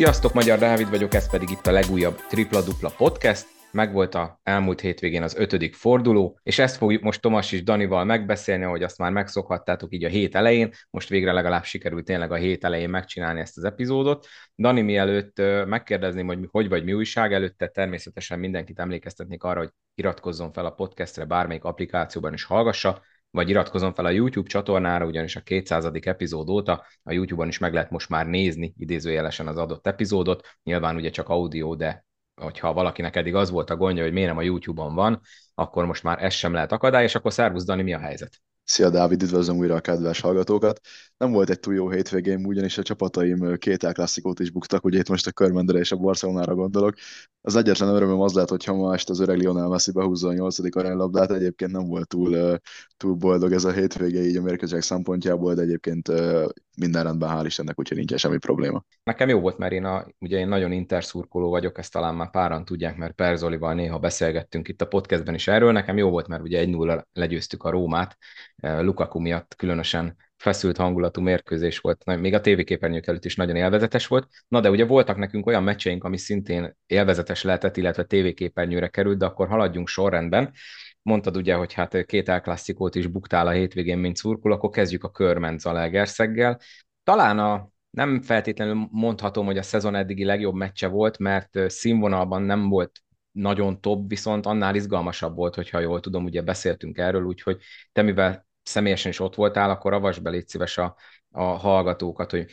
Sziasztok, Magyar Dávid vagyok, ez pedig itt a legújabb Tripla Dupla Podcast. Megvolt a elmúlt hétvégén az ötödik forduló, és ezt fogjuk most Tomas és Danival megbeszélni, hogy azt már megszokhattátok így a hét elején. Most végre legalább sikerült tényleg a hét elején megcsinálni ezt az epizódot. Dani, mielőtt megkérdezném, hogy hogy vagy mi újság, előtte természetesen mindenkit emlékeztetnék arra, hogy iratkozzon fel a podcastre bármelyik applikációban is hallgassa, vagy iratkozom fel a YouTube csatornára, ugyanis a 200. epizód óta a YouTube-on is meg lehet most már nézni idézőjelesen az adott epizódot. Nyilván ugye csak audio, de hogyha valakinek eddig az volt a gondja, hogy miért nem a YouTube-on van, akkor most már ez sem lehet akadály, és akkor szervusz Dani, mi a helyzet? Szia Dávid, üdvözlöm újra a kedves hallgatókat. Nem volt egy túl jó hétvégén, ugyanis a csapataim két elklasszikót is buktak, ugye itt most a Körmendere és a Barcelonára gondolok. Az egyetlen örömöm az lehet, hogy ha ma este az öreg Lionel Messi behúzza a nyolcadik aránylabdát, egyébként nem volt túl, túl boldog ez a hétvége így a mérkőzések szempontjából, de egyébként minden rendben, hál' Istennek, úgyhogy nincsen semmi probléma. Nekem jó volt, mert én, a, ugye én nagyon interszurkoló vagyok, ezt talán már páran tudják, mert Perzolival néha beszélgettünk itt a podcastben is erről. Nekem jó volt, mert ugye egy 0 legyőztük a Rómát, Lukaku miatt különösen feszült hangulatú mérkőzés volt, még a tévéképernyők előtt is nagyon élvezetes volt. Na de ugye voltak nekünk olyan meccseink, ami szintén élvezetes lehetett, illetve tévéképernyőre került, de akkor haladjunk sorrendben. Mondtad ugye, hogy hát két elklasszikót is buktál a hétvégén, mint szurkul, akkor kezdjük a Körment Zalaegerszeggel. Talán a nem feltétlenül mondhatom, hogy a szezon eddigi legjobb meccse volt, mert színvonalban nem volt nagyon top, viszont annál izgalmasabb volt, hogyha jól tudom, ugye beszéltünk erről, úgyhogy te mivel személyesen is ott voltál, akkor avasd be légy szíves a, a hallgatókat, hogy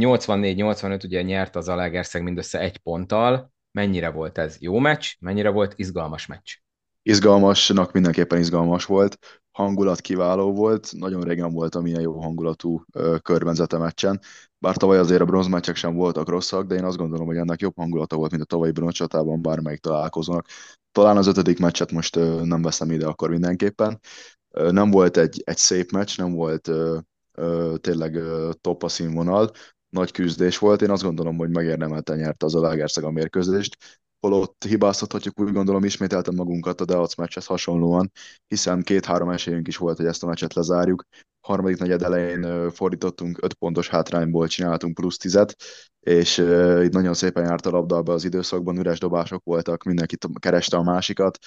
84-85 ugye nyert az Alegerszeg mindössze egy ponttal, mennyire volt ez jó meccs, mennyire volt izgalmas meccs? Izgalmasnak mindenképpen izgalmas volt, hangulat kiváló volt, nagyon régen voltam ilyen jó hangulatú körvenzete meccsen, bár tavaly azért a bronzmeccsek sem voltak rosszak, de én azt gondolom, hogy ennek jobb hangulata volt, mint a tavalyi bronzcsatában bármelyik találkozónak. Talán az ötödik meccset most nem veszem ide akkor mindenképpen, nem volt egy, egy szép meccs, nem volt ö, ö, tényleg ö, top a színvonal, nagy küzdés volt, én azt gondolom, hogy megérdemelten nyerte az a Lagerszeg a mérkőzést, holott hibáztathatjuk úgy gondolom ismételten magunkat a Deac meccshez hasonlóan, hiszen két-három esélyünk is volt, hogy ezt a meccset lezárjuk, harmadik negyed elején fordítottunk, öt pontos hátrányból csináltunk plusz tizet, és itt nagyon szépen járt a labda be az időszakban, üres dobások voltak, mindenki kereste a másikat,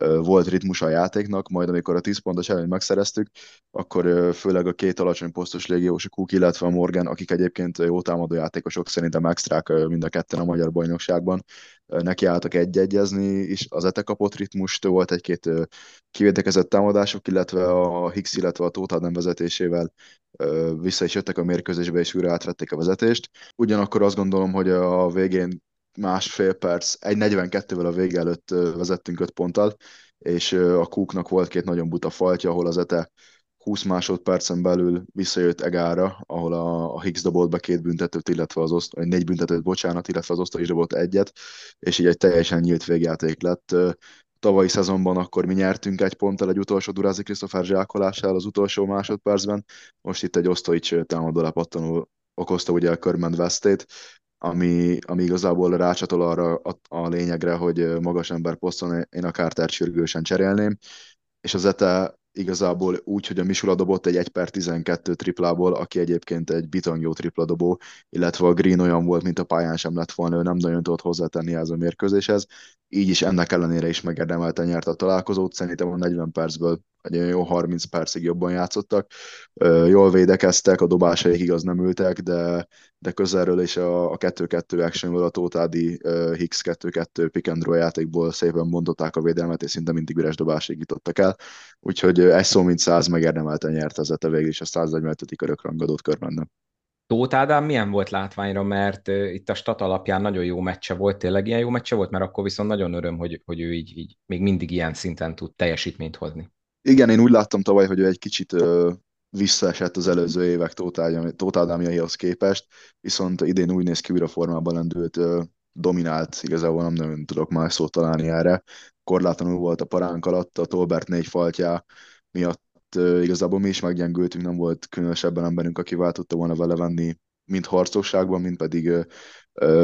volt ritmus a játéknak, majd amikor a 10 pontos előnyt megszereztük, akkor főleg a két alacsony posztos légiós, a Cook, illetve a Morgan, akik egyébként jó támadó játékosok, szerintem extrák uh, mind a ketten a magyar bajnokságban, nekiálltak egy-egyezni, és az ete kapott ritmust, volt egy-két kivédekezett támadások, illetve a Higgs, illetve a Tóth Adam vezetésével vissza is jöttek a mérkőzésbe, és újra átvették a vezetést. Ugyanakkor azt gondolom, hogy a végén másfél perc, egy 42-vel a vége előtt vezettünk 5 ponttal, és a Kúknak volt két nagyon buta faltja, ahol az Ete 20 másodpercen belül visszajött Egára, ahol a, a Higgs dobott be két büntetőt, illetve az oszt, négy büntetőt, bocsánat, illetve az osztó is dobott egyet, és így egy teljesen nyílt végjáték lett. Tavalyi szezonban akkor mi nyertünk egy ponttal egy utolsó Durázi Christopher zsákolással az utolsó másodpercben, most itt egy Osztoics támadó lepattanó okozta ugye a körment vesztét, ami, ami igazából rácsatol arra a, a lényegre, hogy magas ember poszton én a Carter sürgősen cserélném, és az ETE igazából úgy, hogy a Misula dobott egy 1 per 12 triplából, aki egyébként egy bitangjó tripladobó, illetve a Green olyan volt, mint a pályán sem lett volna, ő nem nagyon tudott hozzátenni ez a mérkőzéshez, így is ennek ellenére is megérdemelten nyert a találkozót, szerintem a 40 percből egy jó 30 percig jobban játszottak. Jól védekeztek, a dobásaik igaz nem ültek, de, de közelről is a, a 2-2 actionből a Tótádi Hicks 2-2 pick and roll játékból szépen bontották a védelmet, és szinte mindig üres dobásig jutottak el. Úgyhogy egy szó mint száz megérdemelten nyert ez a végül is a 145. örökrangadót körben. Tóth Ádám milyen volt látványra, mert itt a stat alapján nagyon jó meccse volt, tényleg ilyen jó meccse volt, mert akkor viszont nagyon öröm, hogy, hogy ő így, így még mindig ilyen szinten tud teljesítményt hozni. Igen, én úgy láttam tavaly, hogy ő egy kicsit uh, visszaesett az előző évek Tóth Ádámjaihoz képest, viszont idén úgy néz ki újra formában lendült, uh, dominált, igazából nem nagyon tudok más szót találni erre. Korlátlanul volt a paránk alatt, a Tolbert négy faltjá miatt igazából mi is meggyengültünk, nem volt különösebben emberünk, aki tudta volna vele venni mind harcosságban, mind pedig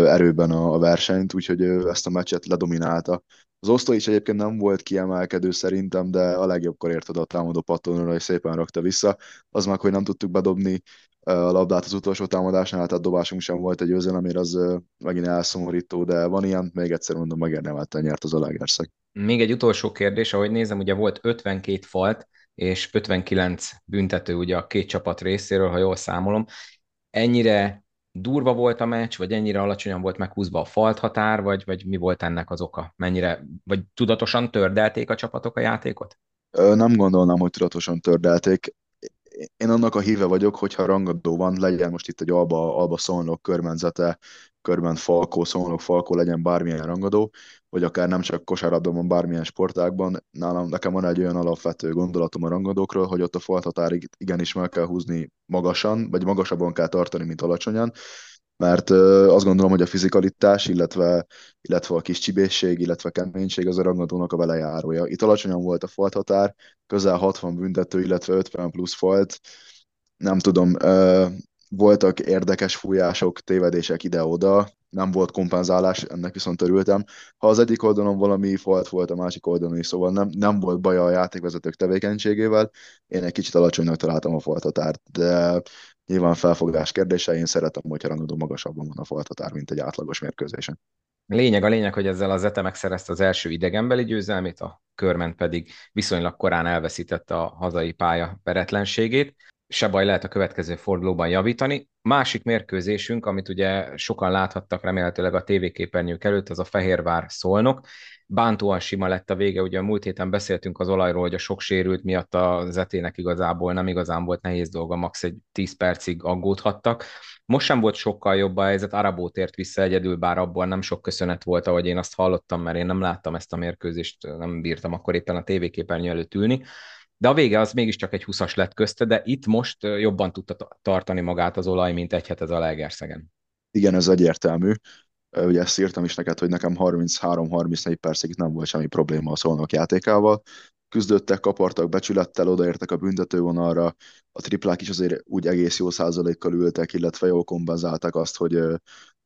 erőben a versenyt, úgyhogy ezt a meccset ledominálta. Az osztó is egyébként nem volt kiemelkedő szerintem, de a legjobbkor ért oda a támadó pattonra, és szépen rakta vissza. Az meg, hogy nem tudtuk bedobni a labdát az utolsó támadásnál, tehát dobásunk sem volt egy győzelemért, az megint elszomorító, de van ilyen, még egyszer mondom, megérdemelten nyert az Alegerszeg. Még egy utolsó kérdés, ahogy nézem, ugye volt 52 falt, és 59 büntető ugye a két csapat részéről, ha jól számolom. Ennyire durva volt a meccs, vagy ennyire alacsonyan volt meghúzva a falt határ, vagy, vagy mi volt ennek az oka? Mennyire, vagy tudatosan tördelték a csapatok a játékot? Nem gondolnám, hogy tudatosan tördelték én annak a híve vagyok, hogyha rangadó van, legyen most itt egy alba, alba szolnok körmenzete, körben falkó, szolnok, falkó, legyen bármilyen rangadó, vagy akár nem csak kosárlabdában, bármilyen sportágban. Nálam nekem van egy olyan alapvető gondolatom a rangadókról, hogy ott a faltatárig igenis meg kell húzni magasan, vagy magasabban kell tartani, mint alacsonyan, mert azt gondolom, hogy a fizikalitás, illetve, illetve a kis csibészség, illetve keménység az a rangadónak a velejárója. Itt alacsonyan volt a falthatár, közel 60 büntető, illetve 50 plusz falt. Nem tudom, voltak érdekes fújások, tévedések ide-oda, nem volt kompenzálás, ennek viszont örültem. Ha az egyik oldalon valami falt volt, a másik oldalon is, szóval nem, nem volt baj a játékvezetők tevékenységével, én egy kicsit alacsonynak találtam a faltatárt, de Nyilván felfogás kérdése, én szeretem, hogyha rangadó magasabban van a faltatár, mint egy átlagos mérkőzésen. Lényeg a lényeg, hogy ezzel az Zete megszerezte az első idegenbeli győzelmét, a körment pedig viszonylag korán elveszítette a hazai pálya veretlenségét. Se baj, lehet a következő fordulóban javítani. Másik mérkőzésünk, amit ugye sokan láthattak remélhetőleg a tévéképernyők előtt, az a Fehérvár Szolnok bántóan sima lett a vége. Ugye a múlt héten beszéltünk az olajról, hogy a sok sérült miatt a zetének igazából nem igazán volt nehéz dolga, max. egy 10 percig aggódhattak. Most sem volt sokkal jobb a helyzet, Arabó tért vissza egyedül, bár abból nem sok köszönet volt, ahogy én azt hallottam, mert én nem láttam ezt a mérkőzést, nem bírtam akkor éppen a tévéképernyő előtt ülni. De a vége az mégiscsak egy 20-as lett közte, de itt most jobban tudta tartani magát az olaj, mint egy a Legerszegen. Igen, ez egyértelmű ugye ezt írtam is neked, hogy nekem 33-34 percig nem volt semmi probléma a szolnok játékával. Küzdöttek, kapartak, becsülettel, odaértek a büntetővonalra, a triplák is azért úgy egész jó százalékkal ültek, illetve jól kompenzáltak azt, hogy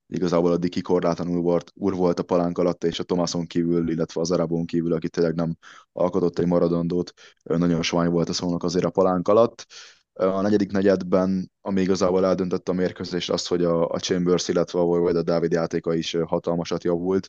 igazából a Diki korlátlanul volt, úr volt a palánk alatt, és a Tomason kívül, illetve az Arabon kívül, aki tényleg nem alkotott egy maradandót, nagyon sovány volt a szónak azért a palánk alatt. A negyedik negyedben, ami igazából eldöntött a mérkőzést, az, hogy a, a Chambers, illetve a Voivod, a Dávid játéka is hatalmasat javult.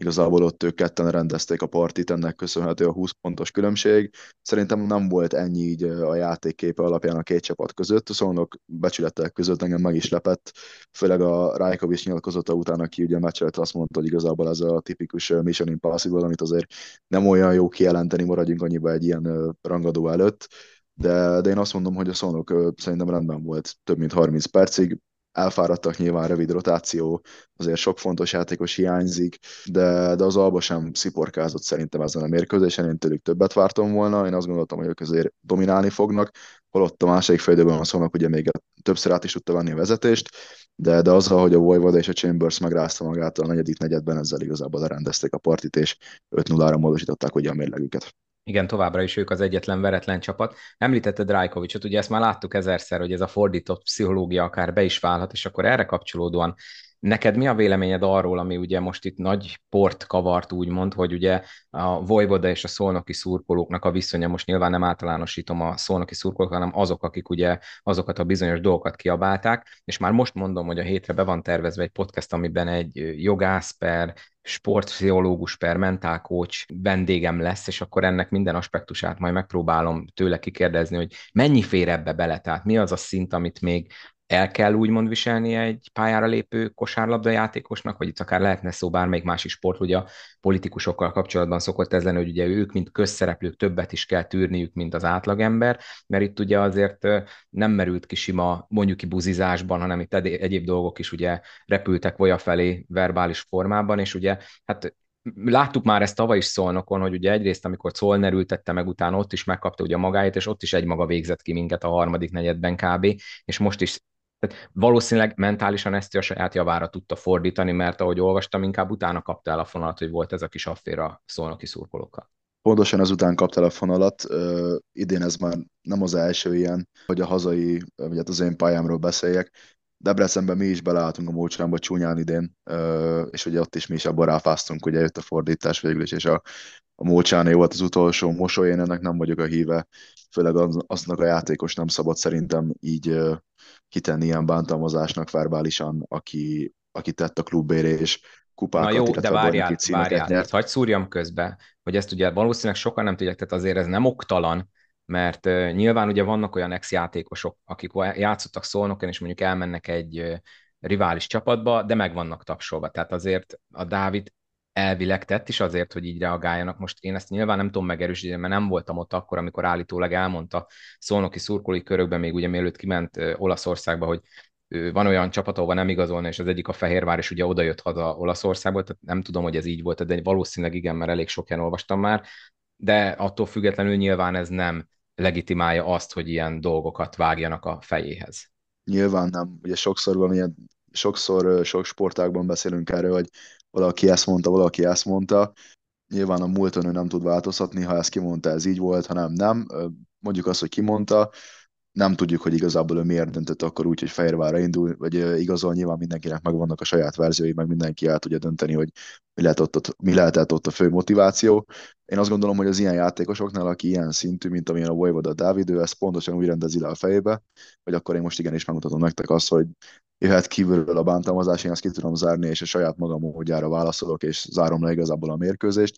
Igazából ott ők ketten rendezték a partit, ennek köszönhető a 20 pontos különbség. Szerintem nem volt ennyi így a játékképe alapján a két csapat között, szóval becsületek között engem meg is lepett, főleg a Rajkovics nyilatkozata után, aki ugye meccselt azt mondta, hogy igazából ez a tipikus Mission Impossible, amit azért nem olyan jó kijelenteni, maradjunk annyiba egy ilyen rangadó előtt. De, de én azt mondom, hogy a szónok szerintem rendben volt több mint 30 percig, elfáradtak nyilván rövid rotáció, azért sok fontos játékos hiányzik, de, de az Alba sem sziporkázott szerintem ezen a mérkőzésen, én tőlük többet vártam volna, én azt gondoltam, hogy ők azért dominálni fognak, holott a második félidőben a szónak ugye még többször át is tudta venni a vezetést, de, de azzal, hogy a Voivod és a Chambers megrázta magát a negyedik negyedben, ezzel igazából lerendezték a partit, és 5-0-ra módosították ugye a mérlegüket. Igen, továbbra is ők az egyetlen veretlen csapat. Említette Drajkovicsot, ugye ezt már láttuk ezerszer, hogy ez a fordított pszichológia akár be is válhat, és akkor erre kapcsolódóan Neked mi a véleményed arról, ami ugye most itt nagy port kavart úgymond, hogy ugye a Vojvoda és a szolnoki szurkolóknak a viszonya, most nyilván nem általánosítom a szolnoki szurkolók, hanem azok, akik ugye azokat a bizonyos dolgokat kiabálták, és már most mondom, hogy a hétre be van tervezve egy podcast, amiben egy jogász per sportpszichológus per mentálkócs vendégem lesz, és akkor ennek minden aspektusát majd megpróbálom tőle kikérdezni, hogy mennyi fér ebbe bele, tehát mi az a szint, amit még el kell úgymond viselnie egy pályára lépő kosárlabda játékosnak, vagy itt akár lehetne szó bármelyik másik sport, ugye a politikusokkal kapcsolatban szokott ez lenni, hogy ugye ők, mint közszereplők többet is kell tűrniük, mint az átlagember, mert itt ugye azért nem merült ki sima mondjuk ki buzizásban, hanem itt egyéb dolgok is ugye repültek volya felé verbális formában, és ugye hát láttuk már ezt tavaly is Szolnokon, hogy ugye egyrészt, amikor Szolner ültette meg, utána ott is megkapta ugye a magáit, és ott is egymaga végzett ki minket a harmadik negyedben kb. És most is tehát valószínűleg mentálisan ezt a saját javára tudta fordítani, mert ahogy olvastam, inkább utána kapta el a fonalat, hogy volt ez a kis afféra szolnoki szurkolókkal. Pontosan ezután kapta el a fonalat. Uh, idén ez már nem az első ilyen, hogy a hazai, vagy hát az én pályámról beszéljek. Debrecenben mi is beleálltunk a Mócsánba csúnyán idén, és ugye ott is mi is abban ráfáztunk, ugye jött a fordítás végül is, és a, a Mócsáné volt az utolsó mosoly, én ennek nem vagyok a híve, főleg az, aznak a játékos nem szabad szerintem így kitenni ilyen bántalmazásnak verbálisan, aki, aki tett a klubére, és kupákat, Na jó, de várjál, várjál, nyert. hagyd szúrjam közbe, hogy ezt ugye valószínűleg sokan nem tudják, tehát azért ez nem oktalan, mert uh, nyilván ugye vannak olyan ex-játékosok, akik játszottak szolnoken, és mondjuk elmennek egy uh, rivális csapatba, de meg vannak tapsolva. Tehát azért a Dávid elvileg tett is azért, hogy így reagáljanak. Most én ezt nyilván nem tudom megerősíteni, mert nem voltam ott akkor, amikor állítólag elmondta szolnoki szurkolói körökben, még ugye mielőtt kiment Olaszországba, hogy van olyan csapat, ahova nem igazolna, és az egyik a Fehérvár, és ugye oda jött haza Olaszországból, tehát nem tudom, hogy ez így volt, de valószínűleg igen, mert elég sok ilyen olvastam már, de attól függetlenül nyilván ez nem legitimálja azt, hogy ilyen dolgokat vágjanak a fejéhez. Nyilván nem. Ugye sokszor van ilyen, sokszor sok sportágban beszélünk erről, hogy valaki ezt mondta, valaki ezt mondta. Nyilván a múlton ő nem tud változtatni, ha ezt kimondta, ez így volt, ha nem, nem. Mondjuk azt, hogy kimondta, nem tudjuk, hogy igazából ő miért döntött akkor úgy, hogy Fehérvárra indul, vagy igazol, nyilván mindenkinek megvannak a saját verziói, meg mindenki el tudja dönteni, hogy mi, lehet ott, mi lehetett ott a fő motiváció. Én azt gondolom, hogy az ilyen játékosoknál, aki ilyen szintű, mint amilyen a Vojvoda Dávid, ő ezt pontosan úgy rendezi le a fejébe, hogy akkor én most igenis megmutatom nektek azt, hogy jöhet kívülről a bántalmazás, én ezt ki tudom zárni, és a saját magam módjára válaszolok, és zárom le igazából a mérkőzést.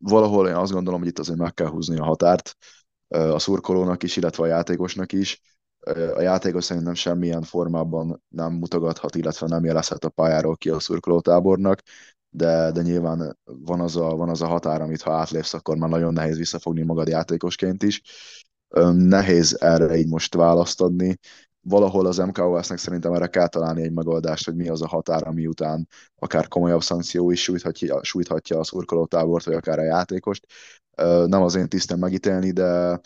Valahol én azt gondolom, hogy itt azért meg kell húzni a határt, a szurkolónak is, illetve a játékosnak is. A játékos szerintem semmilyen formában nem mutogathat, illetve nem jelezhet a pályáról ki a szurkolótábornak, de, de nyilván van az, a, van az a határ, amit ha átlépsz, akkor már nagyon nehéz visszafogni magad játékosként is. Nehéz erre így most választ adni. Valahol az MKOS-nek szerintem erre kell találni egy megoldást, hogy mi az a határ, ami után akár komolyabb szankció is sújthatja, sújthatja a szurkolótábort, vagy akár a játékost nem az én tisztem megítélni, de,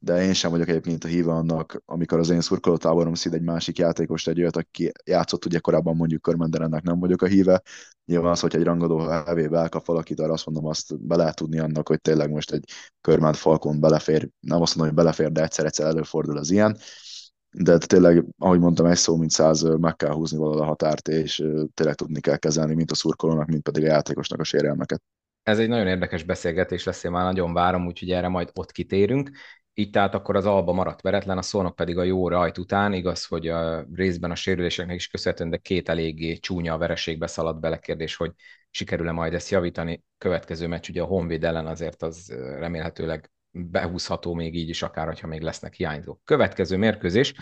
de én sem vagyok egyébként a híve annak, amikor az én szurkolótáborom szíd egy másik játékost, egy olyat, aki játszott ugye korábban mondjuk körmenden, ennek nem vagyok a híve. Nyilván az, hogy egy rangadó hevébe elkap valakit, arra azt mondom, azt be lehet tudni annak, hogy tényleg most egy körment falkon belefér, nem azt mondom, hogy belefér, de egyszer-egyszer előfordul az ilyen. De tényleg, ahogy mondtam, egy szó, mint száz, meg kell húzni valahol a határt, és tényleg tudni kell kezelni, mint a szurkolónak, mint pedig a játékosnak a sérelmeket ez egy nagyon érdekes beszélgetés lesz, én már nagyon várom, úgyhogy erre majd ott kitérünk. Így tehát akkor az Alba maradt veretlen, a szónok pedig a jó rajt után, igaz, hogy a részben a sérüléseknek is köszönhetően, de két eléggé csúnya a vereségbe szaladt bele hogy sikerül-e majd ezt javítani. Következő meccs ugye a Honvéd ellen azért az remélhetőleg behúzható még így is, akár ha még lesznek hiányzók. Következő mérkőzés,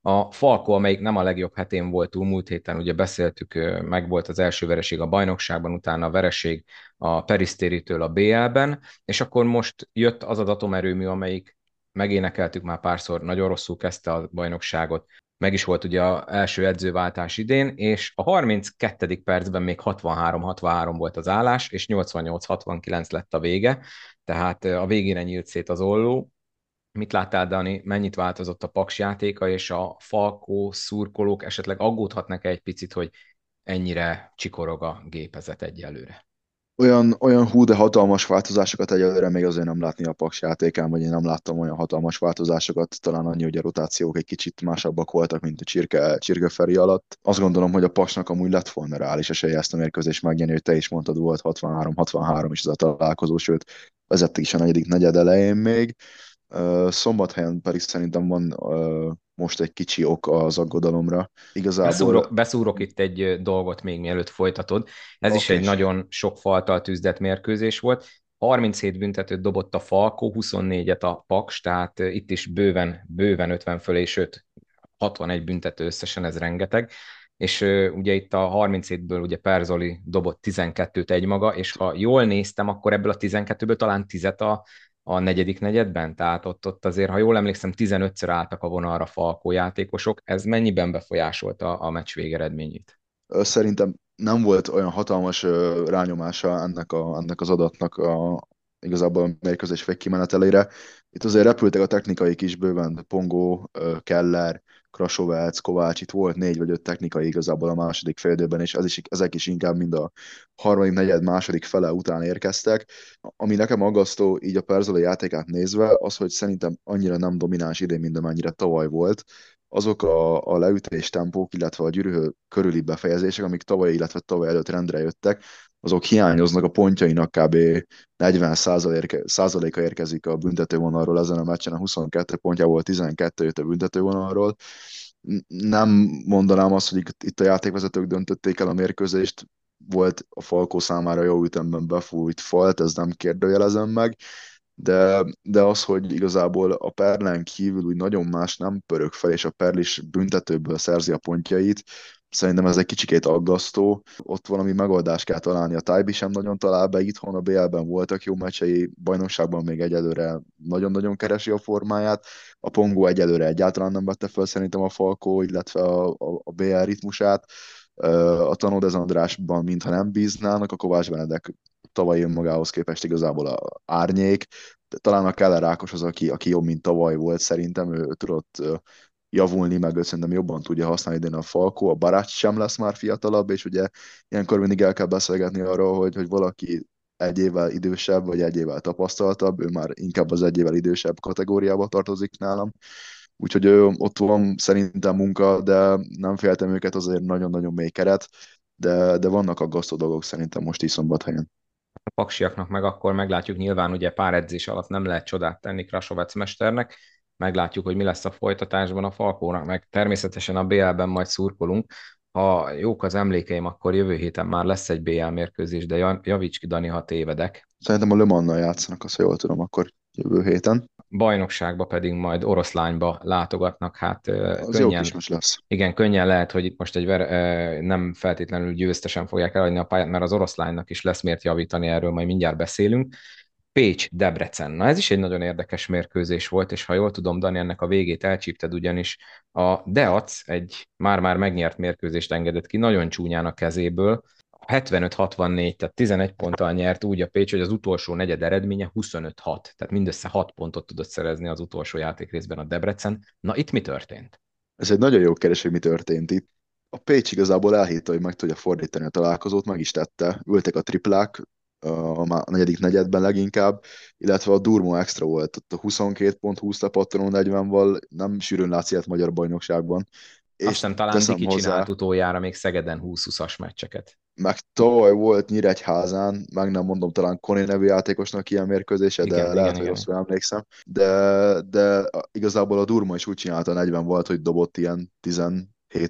a Falko, amelyik nem a legjobb hetén volt túl, múlt héten ugye beszéltük, meg volt az első vereség a bajnokságban, utána a vereség a Perisztéritől a BL-ben, és akkor most jött az a atomerőmű, amelyik megénekeltük már párszor, nagyon rosszul kezdte a bajnokságot, meg is volt ugye az első edzőváltás idén, és a 32. percben még 63-63 volt az állás, és 88-69 lett a vége, tehát a végére nyílt szét az olló, Mit láttál, Dani, mennyit változott a Paks játéka, és a Falkó szurkolók esetleg aggódhatnak egy picit, hogy ennyire csikorog a gépezet egyelőre? Olyan, olyan hú, de hatalmas változásokat egyelőre még azért nem látni a Paks játékán, vagy én nem láttam olyan hatalmas változásokat, talán annyi, hogy a rotációk egy kicsit másabbak voltak, mint a Csirke, Csirke Feri alatt. Azt gondolom, hogy a Paksnak amúgy lett volna reális esélye ezt a mérkőzést megnyerni, hogy te is mondtad, volt 63-63 is ez a találkozó, sőt vezették is a negyedik negyed elején még Szombathelyen pedig szerintem van most egy kicsi ok az aggodalomra. Igazából... Beszúrok, beszúrok itt egy dolgot még mielőtt folytatod. Ez okay. is egy nagyon sok faltal tűzdett mérkőzés volt. 37 büntetőt dobott a Falkó, 24-et a Paks, tehát itt is bőven, bőven 50 fölé, sőt 61 büntető összesen, ez rengeteg. És uh, ugye itt a 37-ből ugye Perzoli dobott 12-t egymaga, és ha jól néztem, akkor ebből a 12-ből talán 10 a a negyedik negyedben, tehát ott, ott azért, ha jól emlékszem, 15-ször álltak a vonalra Falkó játékosok. Ez mennyiben befolyásolta a meccs végeredményét? Szerintem nem volt olyan hatalmas rányomása ennek, a, ennek az adatnak a, igazából a mérkőzés végkimenetelére. Itt azért repültek a technikai kis bőven, Pongó, Keller, Krasovec, Kovács, itt volt négy vagy öt technikai igazából a második félidőben, és ez is, ezek is inkább mind a harmadik, negyed, második fele után érkeztek. Ami nekem aggasztó így a Perzoli játékát nézve, az, hogy szerintem annyira nem domináns idén, mint amennyire tavaly volt. azok a, a leütés tempók, illetve a gyűrű körüli befejezések, amik tavaly, illetve tavaly előtt rendre jöttek, azok hiányoznak, a pontjainak kb. 40 százaléka érkezik a büntetővonalról ezen a meccsen, a 22 pontjából 12 jött a büntetővonalról. Nem mondanám azt, hogy itt a játékvezetők döntötték el a mérkőzést, volt a Falkó számára jó ütemben befújt falt, ez nem kérdőjelezem meg, de, de az, hogy igazából a Perlen kívül úgy nagyon más nem pörög fel, és a Perl is büntetőből szerzi a pontjait, Szerintem ez egy kicsikét aggasztó. Ott valami megoldást kell találni. A Tájbi sem nagyon talál be itthon, a BL-ben voltak jó meccsei, bajnokságban még egyelőre nagyon-nagyon keresi a formáját. A Pongó egyelőre egyáltalán nem vette fel szerintem a Falkó, illetve a, a, a BL ritmusát. A Tanodez Andrásban mintha nem bíznának, a Kovács Benedek tavalyi önmagához képest igazából a árnyék. Talán a Keller Ákos az, aki, aki jobb, mint tavaly volt szerintem, ő tudott javulni, meg ő szerintem jobban tudja használni idén a Falkó, a barát sem lesz már fiatalabb, és ugye ilyenkor mindig el kell beszélgetni arról, hogy, hogy valaki egy évvel idősebb, vagy egy évvel tapasztaltabb, ő már inkább az egy évvel idősebb kategóriába tartozik nálam. Úgyhogy ő, ott van szerintem munka, de nem féltem őket, azért nagyon-nagyon mély keret, de, de vannak aggasztó dolgok szerintem most is szombathelyen. A paksiaknak meg akkor meglátjuk, nyilván ugye pár edzés alatt nem lehet csodát tenni Krasovec mesternek, meglátjuk, hogy mi lesz a folytatásban a Falkónak, meg természetesen a BL-ben majd szurkolunk. Ha jók az emlékeim, akkor jövő héten már lesz egy BL mérkőzés, de javíts ki, Dani, ha tévedek. Szerintem a Le Mans-nal játszanak, azt jól tudom, akkor jövő héten. Bajnokságba pedig majd oroszlányba látogatnak, hát az könnyen, jó lesz. Igen, könnyen lehet, hogy itt most egy ver, nem feltétlenül győztesen fogják eladni a pályát, mert az oroszlánynak is lesz miért javítani, erről majd mindjárt beszélünk. Pécs-Debrecen. Na ez is egy nagyon érdekes mérkőzés volt, és ha jól tudom, Dani, ennek a végét elcsípted, ugyanis a Deac egy már-már megnyert mérkőzést engedett ki, nagyon csúnyán a kezéből, 75-64, tehát 11 ponttal nyert úgy a Pécs, hogy az utolsó negyed eredménye 25-6, tehát mindössze 6 pontot tudott szerezni az utolsó játékrészben a Debrecen. Na itt mi történt? Ez egy nagyon jó keres, hogy mi történt itt. A Pécs igazából elhitte, hogy meg tudja fordítani a találkozót, meg is tette. Ültek a triplák, a negyedik negyedben leginkább, illetve a Durmo extra volt, ott a 22 pont 20 a patron 40-val, nem sűrűn látszik ilyet magyar bajnokságban. Azt hiszem talán Diki hozzá, csinált utoljára még Szegeden 20-20-as meccseket. Meg tavaly volt Nyíregyházán, meg nem mondom, talán Koni nevű játékosnak ilyen mérkőzése, igen, de igen, lehet, igen, hogy rosszul emlékszem. De, de igazából a Durma is úgy csinálta 40 volt, hogy dobott ilyen 17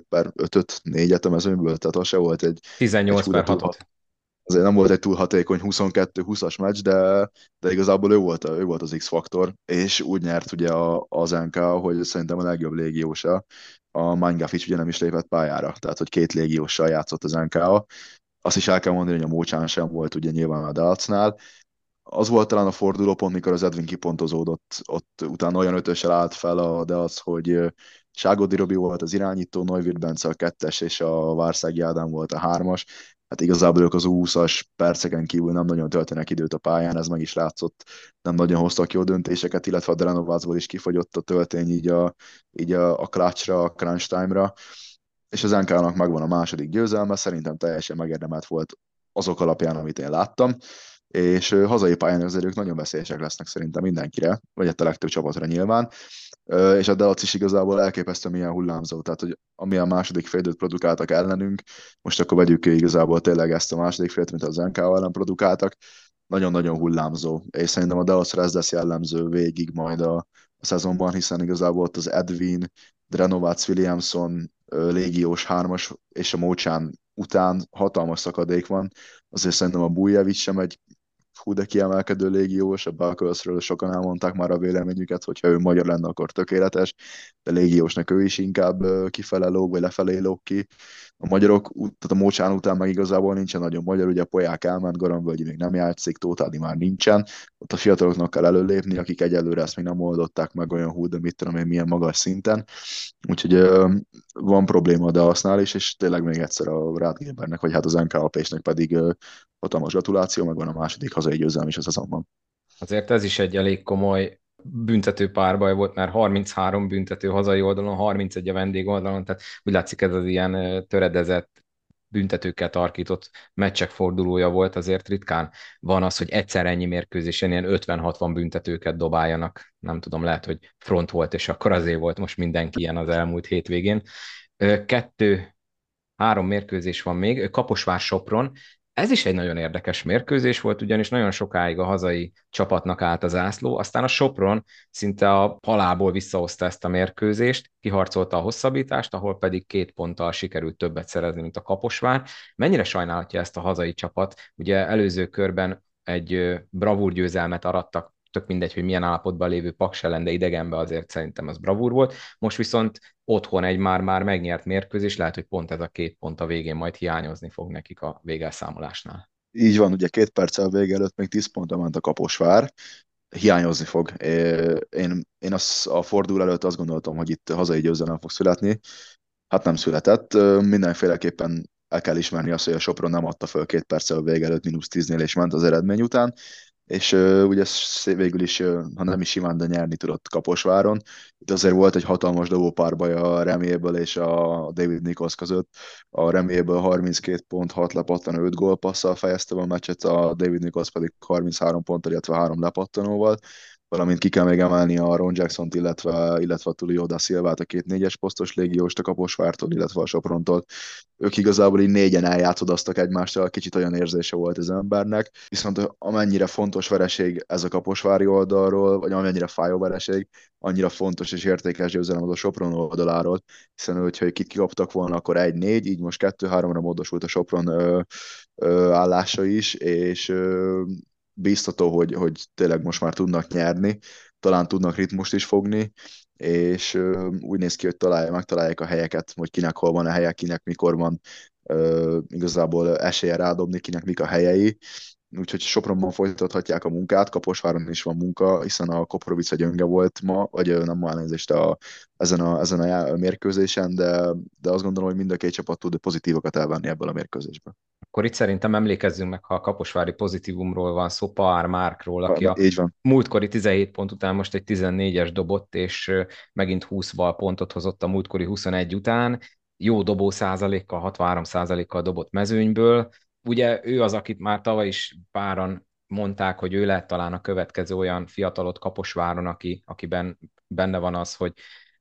per 5-öt, 4-et a mezőnyből, tehát az se volt egy... 18 egy per 6 azért nem volt egy túl hatékony 22-20-as meccs, de, de igazából ő volt, ő volt az X-faktor, és úgy nyert ugye az NK, hogy szerintem a legjobb légiósa, a Mangafic ugye nem is lépett pályára, tehát hogy két légióssal játszott az nk -a. Azt is el kell mondani, hogy a Mócsán sem volt ugye nyilván a Dalcnál, az volt talán a fordulópont, mikor az Edwin kipontozódott, ott utána olyan ötössel állt fel a Dalc, hogy Ságodi Robi volt az irányító, Neuwirth Bence a kettes, és a Várszági Ádám volt a hármas, hát igazából ők az 20-as perceken kívül nem nagyon töltenek időt a pályán, ez meg is látszott, nem nagyon hoztak jó döntéseket, illetve a Drenovácból is kifogyott a töltény így a, így a, a clutchra, a crunch time-ra, és az NK-nak megvan a második győzelme, szerintem teljesen megérdemelt volt azok alapján, amit én láttam, és hazai pályán ők nagyon veszélyesek lesznek szerintem mindenkire, vagy hát a legtöbb csapatra nyilván, és a Delac is igazából elképesztő milyen hullámzó, tehát hogy ami a második félidőt produkáltak ellenünk, most akkor vegyük ki igazából tényleg ezt a második félt, mint az NK ellen produkáltak, nagyon-nagyon hullámzó, és szerintem a Dallasra ez lesz jellemző végig majd a, a szezonban, hiszen igazából ott az Edwin, Drenovac, Williamson, légiós hármas és a Mócsán után hatalmas szakadék van, azért szerintem a Bújevic sem egy hú, de kiemelkedő légiós, a Balkölszről sokan elmondták már a véleményüket, hogyha ő magyar lenne, akkor tökéletes, de légiósnak ő is inkább kifele lóg, vagy lefelé lóg ki. A magyarok, tehát a Mócsán után meg igazából nincsen nagyon magyar, ugye a Poják elment, Garambölgyi még nem játszik, Tótádi már nincsen, ott a fiataloknak kell előlépni, akik egyelőre ezt még nem oldották meg olyan hú, de mit tudom én, milyen magas szinten. Úgyhogy van probléma de használ is, és tényleg még egyszer a Rádgébernek, vagy hát az NKLP-snek pedig hatalmas gratuláció, meg van a második hazai győzelem is a szezonban. Azért ez is egy elég komoly büntető párbaj volt, mert 33 büntető hazai oldalon, 31 a vendég oldalon, tehát úgy látszik ez az ilyen töredezett büntetőkkel tarkított meccsek fordulója volt, azért ritkán van az, hogy egyszer ennyi mérkőzésen ilyen 50-60 büntetőket dobáljanak. Nem tudom, lehet, hogy front volt, és akkor azért volt most mindenki ilyen az elmúlt hétvégén. Kettő három mérkőzés van még, Kaposvár Sopron, ez is egy nagyon érdekes mérkőzés volt, ugyanis nagyon sokáig a hazai csapatnak állt az ászló, aztán a Sopron szinte a halából visszahozta ezt a mérkőzést, kiharcolta a hosszabbítást, ahol pedig két ponttal sikerült többet szerezni, mint a Kaposvár. Mennyire sajnálhatja ezt a hazai csapat? Ugye előző körben egy bravúr győzelmet arattak tök mindegy, hogy milyen állapotban lévő Paks ellen, de idegenbe azért szerintem az bravúr volt. Most viszont otthon egy már-már megnyert mérkőzés, lehet, hogy pont ez a két pont a végén majd hiányozni fog nekik a végelszámolásnál. Így van, ugye két perccel vége előtt még 10 pontra ment a Kaposvár, hiányozni fog. Én, én az, a fordul előtt azt gondoltam, hogy itt hazai győzelem fog születni. Hát nem született. Mindenféleképpen el kell ismerni azt, hogy a Sopron nem adta föl két perccel a vége előtt, mínusz 10-nél és ment az eredmény után és uh, ugye végül is, uh, ha nem is simán, de nyerni tudott Kaposváron. Itt azért volt egy hatalmas dobópárbaj a Remélyből és a David Nichols között. A Remélyből 32 pont, 6 lepattanó, 5 gólpasszal fejezte a meccset, a David Nichols pedig 33 ponttal, illetve 3 lepattanóval valamint ki kell még emelni a Ron Jackson-t, illetve, illetve a Tulio da Silvát, a két négyes posztos légióst a Kaposvártól, illetve a Soprontól. Ők igazából így négyen eljátszodasztak egymással, kicsit olyan érzése volt az embernek, viszont amennyire fontos vereség ez a Kaposvári oldalról, vagy amennyire fájó vereség, annyira fontos és értékes győzelem az a Sopron oldaláról, hiszen hogyha itt kikaptak volna, akkor egy-négy, így most kettő-háromra módosult a Sopron ö, ö, állása is, és ö, biztató, hogy, hogy tényleg most már tudnak nyerni, talán tudnak ritmust is fogni, és uh, úgy néz ki, hogy találják, megtalálják a helyeket, hogy kinek hol van a helye, kinek mikor van uh, igazából esélye rádobni, kinek mik a helyei, úgyhogy Sopronban folytathatják a munkát, Kaposváron is van munka, hiszen a Koporovica gyönge volt ma, vagy nem ma elnézést a, ezen, a, ezen a mérkőzésen, de, de azt gondolom, hogy mind a két csapat tud pozitívokat elvenni ebből a mérkőzésből. Akkor itt szerintem emlékezzünk meg, ha a Kaposvári pozitívumról van szó, Paar Márkról, aki a Így van. múltkori 17 pont után most egy 14-es dobott, és megint 20 val pontot hozott a múltkori 21 után, jó dobó százalékkal, 63 százalékkal dobott mezőnyből, ugye ő az, akit már tavaly is páran mondták, hogy ő lehet talán a következő olyan fiatalot Kaposváron, aki, akiben benne van az, hogy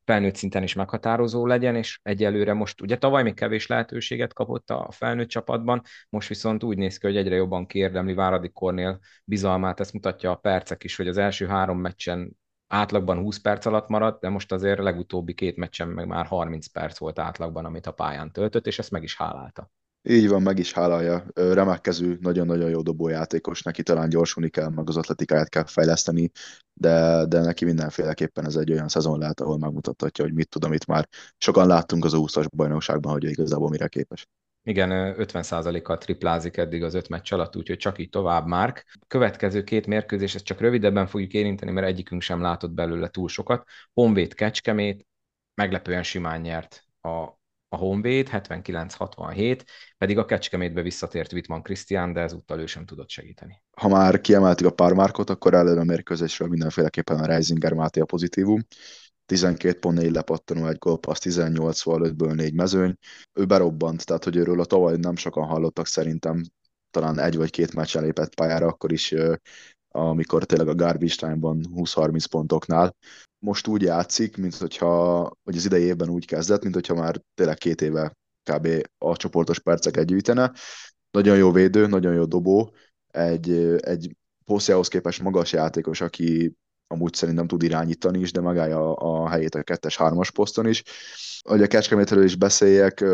felnőtt szinten is meghatározó legyen, és egyelőre most, ugye tavaly még kevés lehetőséget kapott a felnőtt csapatban, most viszont úgy néz ki, hogy egyre jobban kérdemli Váradi Kornél bizalmát, ezt mutatja a percek is, hogy az első három meccsen átlagban 20 perc alatt maradt, de most azért legutóbbi két meccsen meg már 30 perc volt átlagban, amit a pályán töltött, és ezt meg is hálálta. Így van, meg is hálálja. Remekkező, nagyon-nagyon jó dobójátékos, neki talán gyorsulni kell, meg az atletikáját kell fejleszteni, de, de neki mindenféleképpen ez egy olyan szezon lehet, ahol megmutathatja, hogy mit tud, amit már sokan láttunk az 20 bajnokságban, hogy igazából mire képes. Igen, 50%-kal triplázik eddig az öt meccs alatt, úgyhogy csak így tovább, Márk. Következő két mérkőzés, ezt csak rövidebben fogjuk érinteni, mert egyikünk sem látott belőle túl sokat. Honvéd Kecskemét meglepően simán nyert a a Honvéd 79-67, pedig a Kecskemétbe visszatért Wittmann Krisztián, de ezúttal ő sem tudott segíteni. Ha már kiemeltük a pármárkot, akkor előre a mérkőzésről mindenféleképpen a Reisinger Máté a pozitívum. 12 pont 4 lepattanó, egy az 18 val 5-ből 4 mezőny. Ő berobbant, tehát hogy őről a tavaly nem sokan hallottak szerintem, talán egy vagy két meccsen lépett pályára, akkor is amikor tényleg a garbage time-ban 20-30 pontoknál. Most úgy játszik, mint hogyha, vagy az idei évben úgy kezdett, mint hogyha már tényleg két éve kb. a csoportos perceket gyűjtene. Nagyon jó védő, nagyon jó dobó, egy, egy posztjához képest magas játékos, aki amúgy szerintem tud irányítani is, de megállja a, a helyét a kettes-hármas poszton is. Hogy a Kecskemétről is beszéljek,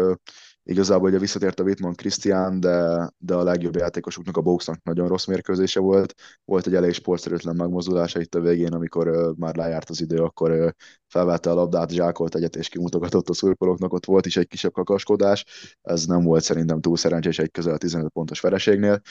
Igazából ugye visszatért a Wittmann Krisztián, de, de a legjobb játékosuknak a boxnak nagyon rossz mérkőzése volt. Volt egy elég sportszerűtlen megmozdulása itt a végén, amikor uh, már lejárt az idő, akkor uh, felvette a labdát, zsákolt egyet és kimutogatott a szurkolóknak, ott volt is egy kisebb kakaskodás. Ez nem volt szerintem túl szerencsés egy közel 15 pontos vereségnél,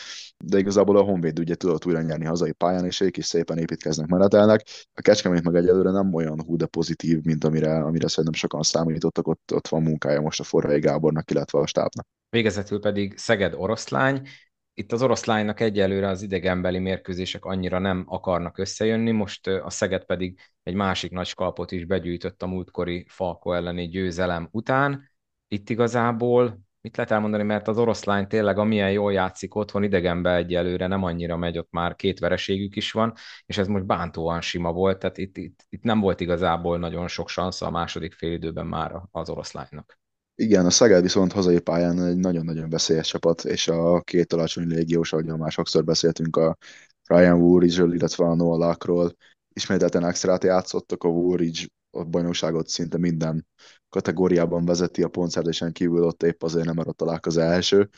de igazából a Honvéd ugye tudott újra nyerni hazai pályán, és ők is szépen építkeznek, menetelnek. A Kecskemét meg egyelőre nem olyan hú de pozitív, mint amire, amire szerintem sokan számítottak, ott, ott van munkája most a Forrai Gábornak, illetve a stábnak. Végezetül pedig Szeged oroszlány. Itt az oroszlánynak egyelőre az idegenbeli mérkőzések annyira nem akarnak összejönni, most a Szeged pedig egy másik nagy skalpot is begyűjtött a múltkori Falko elleni győzelem után. Itt igazából mit lehet elmondani, mert az oroszlány tényleg amilyen jól játszik otthon idegenbe egyelőre nem annyira megy, ott már két vereségük is van, és ez most bántóan sima volt, tehát itt, itt, itt nem volt igazából nagyon sok szansz a második félidőben már az oroszlánynak. Igen, a Szeged viszont hazai pályán egy nagyon-nagyon veszélyes csapat, és a két alacsony légiós, ahogy már sokszor beszéltünk, a Ryan Woolridge, illetve a Noah Luckról, ismételten extrát játszottak, a Woolridge a bajnokságot szinte minden kategóriában vezeti a pontszerzésen kívül, ott épp azért nem maradt találkoz az első.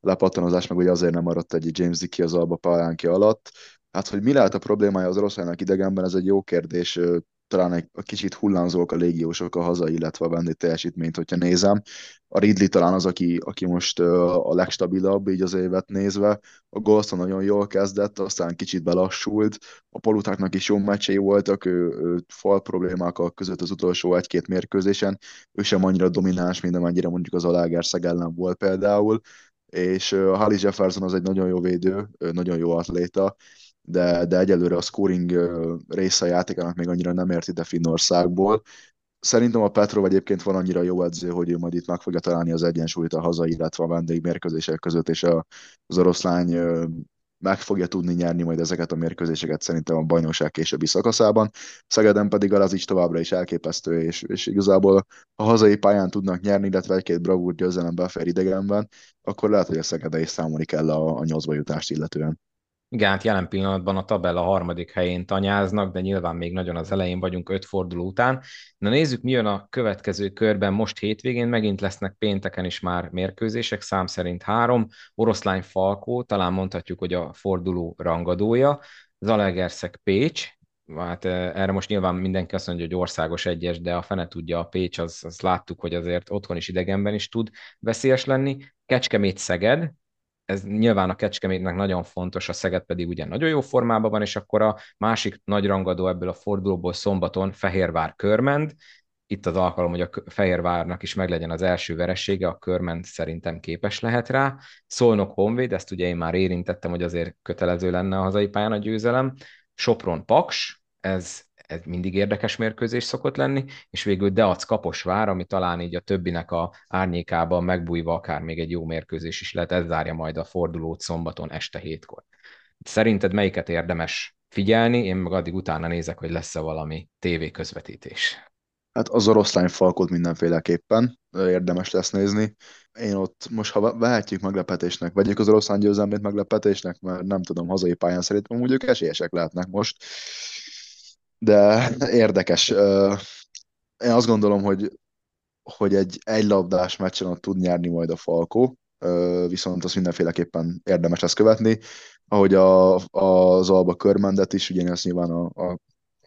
Lepattanozás meg ugye azért nem maradt egy James Dickey az Alba Palánki alatt. Hát, hogy mi lehet a problémája az oroszlánynak idegenben, ez egy jó kérdés talán egy kicsit hullámzók a légiósok a hazai, illetve a vendég teljesítményt, hogyha nézem. A Ridley talán az, aki, aki most a legstabilabb, így az évet nézve. A Golston nagyon jól kezdett, aztán kicsit belassult. A Polutáknak is jó meccsei voltak, ő, ő fal problémák között az utolsó egy-két mérkőzésen. Ő sem annyira domináns, mint amennyire mondjuk az Alágerszeg ellen volt például és a Hali Jefferson az egy nagyon jó védő, nagyon jó atléta, de, de egyelőre a scoring része a játékának még annyira nem ért ide Finnországból. Szerintem a Petrov egyébként van annyira jó edző, hogy ő majd itt meg fogja találni az egyensúlyt a hazai, illetve a vendégmérkőzések között, és az oroszlány meg fogja tudni nyerni majd ezeket a mérkőzéseket szerintem a bajnokság későbbi szakaszában. Szegeden pedig az is továbbra is elképesztő, és, és igazából a hazai pályán tudnak nyerni, illetve egy-két bravúr győzelem befér idegenben, akkor lehet, hogy a Szegede is számolni kell a, a nyolcba jutást illetően. Igen, hát jelen pillanatban a tabella harmadik helyén tanyáznak, de nyilván még nagyon az elején vagyunk öt forduló után. Na nézzük, mi jön a következő körben. Most hétvégén megint lesznek pénteken is már mérkőzések, szám szerint három. Oroszlány Falkó, talán mondhatjuk, hogy a forduló rangadója. Zalegerszeg Pécs, hát eh, erre most nyilván mindenki azt mondja, hogy országos egyes, de a fene tudja, a Pécs, az, az láttuk, hogy azért otthon is idegenben is tud veszélyes lenni. Kecskemét Szeged, ez nyilván a Kecskemétnek nagyon fontos, a Szeged pedig ugye nagyon jó formában van, és akkor a másik nagy rangadó ebből a fordulóból szombaton Fehérvár Körmend, itt az alkalom, hogy a Fehérvárnak is meglegyen az első veressége, a Körment szerintem képes lehet rá. Szolnok Honvéd, ezt ugye én már érintettem, hogy azért kötelező lenne a hazai pályán a győzelem. Sopron Paks, ez ez mindig érdekes mérkőzés szokott lenni, és végül Deac Kaposvár, ami talán így a többinek a árnyékában megbújva akár még egy jó mérkőzés is lehet, ez zárja majd a fordulót szombaton este hétkor. Szerinted melyiket érdemes figyelni, én meg addig utána nézek, hogy lesz-e valami tévéközvetítés. Hát az oroszlány falkot mindenféleképpen érdemes lesz nézni. Én ott most, ha vehetjük meglepetésnek, vegyük az oroszlán győzelmét meglepetésnek, mert nem tudom, hazai pályán szerintem ők esélyesek lehetnek most de érdekes. Én azt gondolom, hogy, hogy egy egylabdás meccsen ott tud nyerni majd a Falkó, viszont azt mindenféleképpen érdemes ezt követni. Ahogy a, az Alba körmendet is, ugyanis nyilván a, a,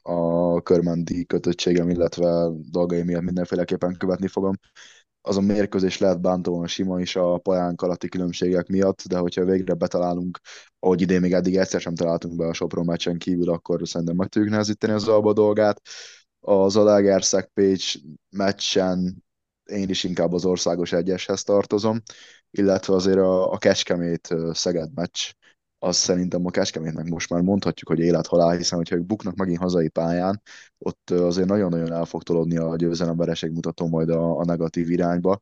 a körmendi kötöttségem, illetve dolgai miatt mindenféleképpen követni fogom az a mérkőzés lehet bántóan sima is a pajánk alatti különbségek miatt, de hogyha végre betalálunk, ahogy idén még eddig egyszer sem találtunk be a Sopron meccsen kívül, akkor szerintem meg tudjuk nehezíteni az alba dolgát. Az Alegerszeg Pécs meccsen én is inkább az országos egyeshez tartozom, illetve azért a, a Kecskemét Szeged meccs az szerintem a Kecskemétnek most már mondhatjuk, hogy élet-halál, hiszen hogyha ők buknak megint hazai pályán, ott azért nagyon-nagyon el fog tolódni a győzelem vereség mutató majd a, a negatív irányba.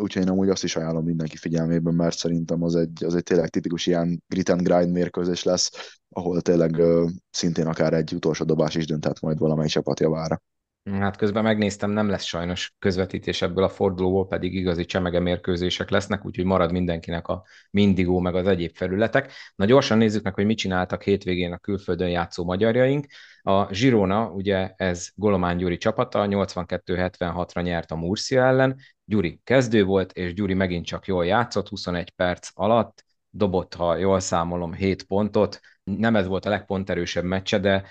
Úgyhogy én amúgy azt is ajánlom mindenki figyelmében, mert szerintem az egy, az egy tényleg tipikus ilyen grit and grind mérkőzés lesz, ahol tényleg szintén akár egy utolsó dobás is dönthet majd valamely csapat javára. Hát közben megnéztem, nem lesz sajnos közvetítés ebből a fordulóból, pedig igazi csemege mérkőzések lesznek, úgyhogy marad mindenkinek a Mindigó meg az egyéb felületek. Na gyorsan nézzük meg, hogy mit csináltak hétvégén a külföldön játszó magyarjaink. A Girona, ugye ez Golomán Gyuri csapata, 82-76-ra nyert a Murcia ellen. Gyuri kezdő volt, és Gyuri megint csak jól játszott, 21 perc alatt, dobott, ha jól számolom, 7 pontot, nem ez volt a legponterősebb meccse, de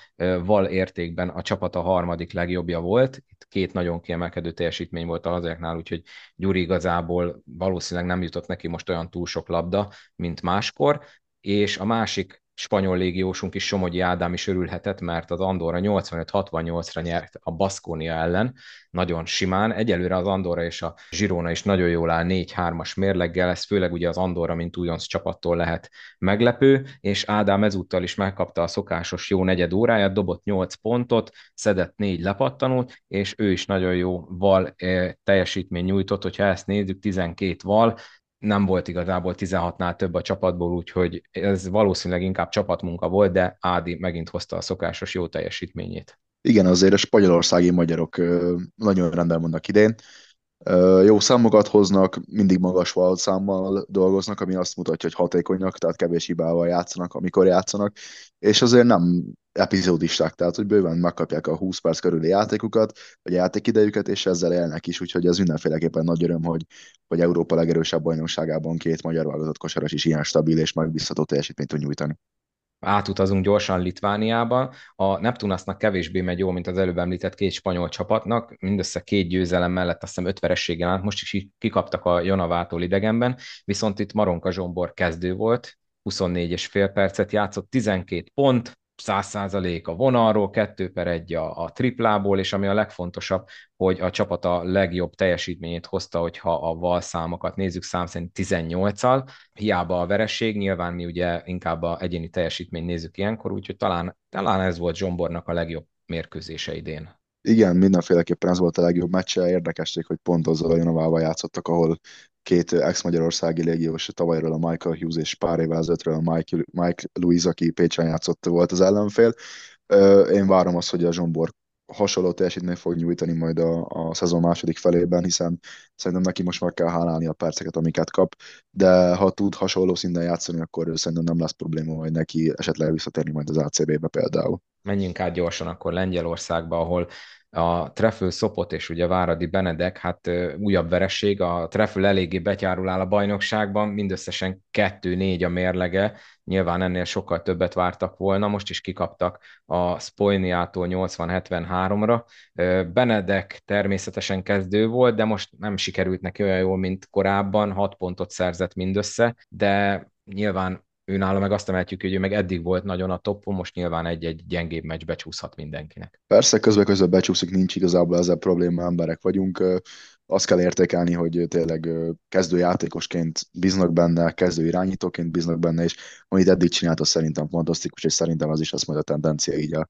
val értékben a csapat a harmadik legjobbja volt. Itt két nagyon kiemelkedő teljesítmény volt a hazáknál, úgyhogy Gyuri igazából valószínűleg nem jutott neki most olyan túl sok labda, mint máskor. És a másik spanyol légiósunk is, Somogyi Ádám is örülhetett, mert az Andorra 85-68-ra nyert a Baszkónia ellen, nagyon simán. Egyelőre az Andorra és a Girona is nagyon jól áll 4-3-as mérleggel, ez főleg ugye az Andorra, mint újonc csapattól lehet meglepő, és Ádám ezúttal is megkapta a szokásos jó negyed óráját, dobott 8 pontot, szedett 4 lepattanót, és ő is nagyon jó val eh, teljesítmény nyújtott, hogyha ezt nézzük, 12 val, nem volt igazából 16-nál több a csapatból, úgyhogy ez valószínűleg inkább csapatmunka volt, de Ádi megint hozta a szokásos jó teljesítményét. Igen, azért a spanyolországi magyarok nagyon rendben vannak idén. Jó számokat hoznak, mindig magas számmal dolgoznak, ami azt mutatja, hogy hatékonyak, tehát kevés hibával játszanak, amikor játszanak, és azért nem epizódisták, tehát hogy bőven megkapják a 20 perc körüli játékukat, vagy játékidejüket, és ezzel élnek is, úgyhogy ez mindenféleképpen nagy öröm, hogy, hogy Európa legerősebb bajnokságában két magyar válogatott kosaras is ilyen stabil és megbízható teljesítményt tud nyújtani. Átutazunk gyorsan Litvániába. A Neptunasnak kevésbé megy jó, mint az előbb említett két spanyol csapatnak, mindössze két győzelem mellett azt hiszem öt verességgel állt, most is kikaptak a Jonavától idegenben, viszont itt Maronka Zsombor kezdő volt, 24 és fél percet játszott, 12 pont, 100% a vonalról, 2 per 1 a, a triplából, és ami a legfontosabb, hogy a csapat a legjobb teljesítményét hozta, hogyha a val számokat nézzük, szám szerint 18-al, hiába a vereség, nyilván mi ugye inkább a egyéni teljesítményt nézzük ilyenkor, úgyhogy talán, talán ez volt Zsombornak a legjobb mérkőzése idén. Igen, mindenféleképpen ez volt a legjobb meccse. Érdekesség, hogy pont azzal a Janovával játszottak, ahol két ex-magyarországi légiós tavalyról a Michael Hughes és pár évvel ezelőttről a Mike, Mike Louise, aki Pécsen játszott volt az ellenfél. Én várom azt, hogy a Zsombor hasonló teljesítményt fog nyújtani majd a, a szezon második felében, hiszen szerintem neki most meg kell hálálni a perceket, amiket kap, de ha tud hasonló szinten játszani, akkor szerintem nem lesz probléma majd neki esetleg visszatérni majd az ACB-be például. Menjünk át gyorsan akkor Lengyelországba, ahol a Treffel Szopot és ugye Váradi Benedek, hát újabb veresség, a Treffel eléggé betyárul áll a bajnokságban, mindösszesen 2-4 a mérlege, nyilván ennél sokkal többet vártak volna, most is kikaptak a Spojniától 80-73-ra. Benedek természetesen kezdő volt, de most nem sikerült neki olyan jól, mint korábban, 6 pontot szerzett mindössze, de nyilván ő nála meg azt emeltjük, hogy ő meg eddig volt nagyon a toppon, most nyilván egy-egy gyengébb meccs becsúszhat mindenkinek. Persze, közben-közben becsúszik, nincs igazából ezzel probléma, emberek vagyunk. Azt kell értékelni, hogy tényleg kezdőjátékosként bíznak benne, kezdő irányítóként bíznak benne, és amit eddig csinált, az szerintem fantasztikus, és szerintem az is az majd a tendencia így a,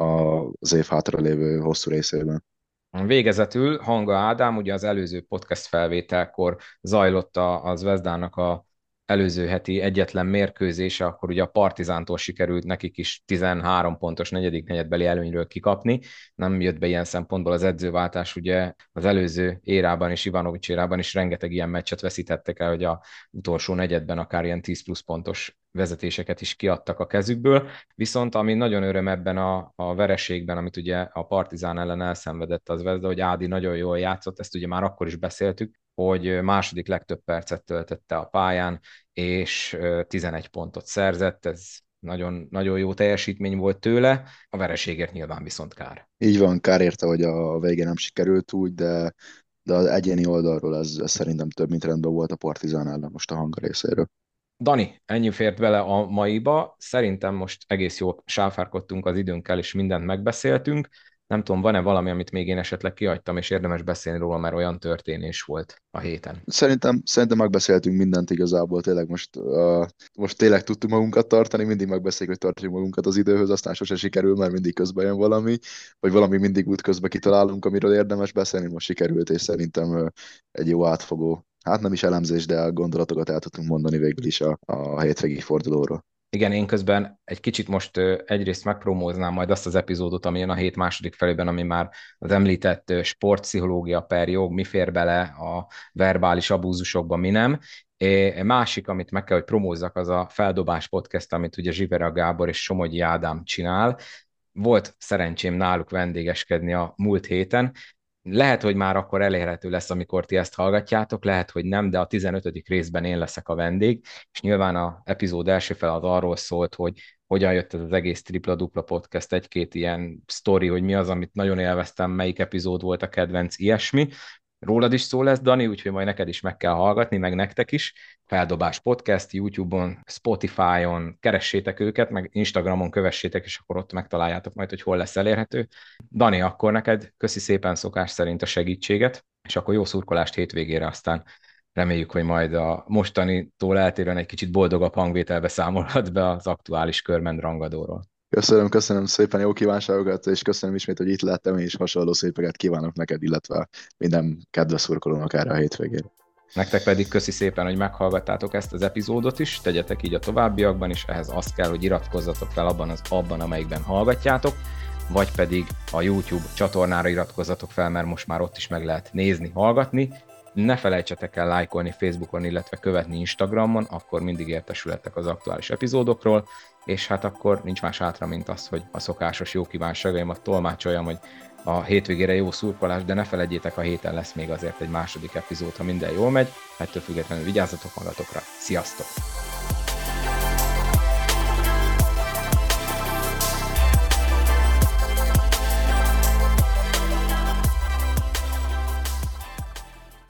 a, az év hátra lévő hosszú részében. Végezetül Hanga Ádám, ugye az előző podcast felvételkor zajlott az Vezdának a előző heti egyetlen mérkőzése, akkor ugye a Partizántól sikerült nekik is 13 pontos negyedik negyedbeli előnyről kikapni. Nem jött be ilyen szempontból az edzőváltás, ugye az előző érában és Ivanovics érában is rengeteg ilyen meccset veszítettek el, hogy a utolsó negyedben akár ilyen 10 plusz pontos vezetéseket is kiadtak a kezükből. Viszont ami nagyon öröm ebben a, a vereségben, amit ugye a Partizán ellen elszenvedett az Vezda, hogy Ádi nagyon jól játszott, ezt ugye már akkor is beszéltük, hogy második legtöbb percet töltötte a pályán, és 11 pontot szerzett, ez nagyon, nagyon jó teljesítmény volt tőle, a vereségért nyilván viszont kár. Így van, kár érte, hogy a vége nem sikerült úgy, de, de az egyéni oldalról ez, ez szerintem több, mint rendben volt a Partizán ellen most a hanga részéről. Dani, ennyi fért vele a maiba. Szerintem most egész jól sáfárkodtunk az időnkkel, és mindent megbeszéltünk. Nem tudom, van-e valami, amit még én esetleg kihagytam, és érdemes beszélni róla, mert olyan történés volt a héten. Szerintem, szerintem megbeszéltünk mindent igazából, tényleg most, uh, most tényleg tudtunk magunkat tartani, mindig megbeszéljük, hogy tartjuk magunkat az időhöz, aztán sose sikerül, mert mindig közben jön valami, vagy valami mindig út közben kitalálunk, amiről érdemes beszélni, most sikerült, és szerintem uh, egy jó átfogó hát nem is elemzés, de gondolatokat el tudtunk mondani végül is a, a hétvégi fordulóról. Igen, én közben egy kicsit most egyrészt megpromóznám majd azt az epizódot, ami jön a hét második felében, ami már az említett sportpszichológia per jog, mi fér bele a verbális abúzusokba, mi nem. É, másik, amit meg kell, hogy promózzak, az a Feldobás podcast, amit ugye Zsivera Gábor és Somogyi Ádám csinál. Volt szerencsém náluk vendégeskedni a múlt héten, lehet, hogy már akkor elérhető lesz, amikor ti ezt hallgatjátok, lehet, hogy nem, de a 15. részben én leszek a vendég, és nyilván a epizód első fel az arról szólt, hogy hogyan jött ez az egész tripla-dupla podcast, egy-két ilyen sztori, hogy mi az, amit nagyon élveztem, melyik epizód volt a kedvenc, ilyesmi. Rólad is szó lesz, Dani, úgyhogy majd neked is meg kell hallgatni, meg nektek is. Feldobás podcast, YouTube-on, Spotify-on, keressétek őket, meg Instagramon kövessétek, és akkor ott megtaláljátok majd, hogy hol lesz elérhető. Dani, akkor neked köszi szépen szokás szerint a segítséget, és akkor jó szurkolást hétvégére, aztán reméljük, hogy majd a mostanitól eltérően egy kicsit boldogabb hangvételbe számolhat be az aktuális körment rangadóról. Köszönöm, köszönöm szépen jó kívánságokat, és köszönöm ismét, hogy itt lettem, és hasonló szépeket kívánok neked, illetve minden kedves szurkolónak erre a hétvégére. Nektek pedig köszi szépen, hogy meghallgattátok ezt az epizódot is, tegyetek így a továbbiakban is, ehhez azt kell, hogy iratkozzatok fel abban az abban, amelyikben hallgatjátok, vagy pedig a YouTube csatornára iratkozzatok fel, mert most már ott is meg lehet nézni, hallgatni. Ne felejtsetek el lájkolni Facebookon, illetve követni Instagramon, akkor mindig értesületek az aktuális epizódokról, és hát akkor nincs más hátra, mint az, hogy a szokásos jó kívánságaimat tolmácsoljam, hogy a hétvégére jó szurkolás, de ne felejtjétek, a héten lesz még azért egy második epizód, ha minden jól megy, ettől függetlenül vigyázzatok magatokra. Sziasztok!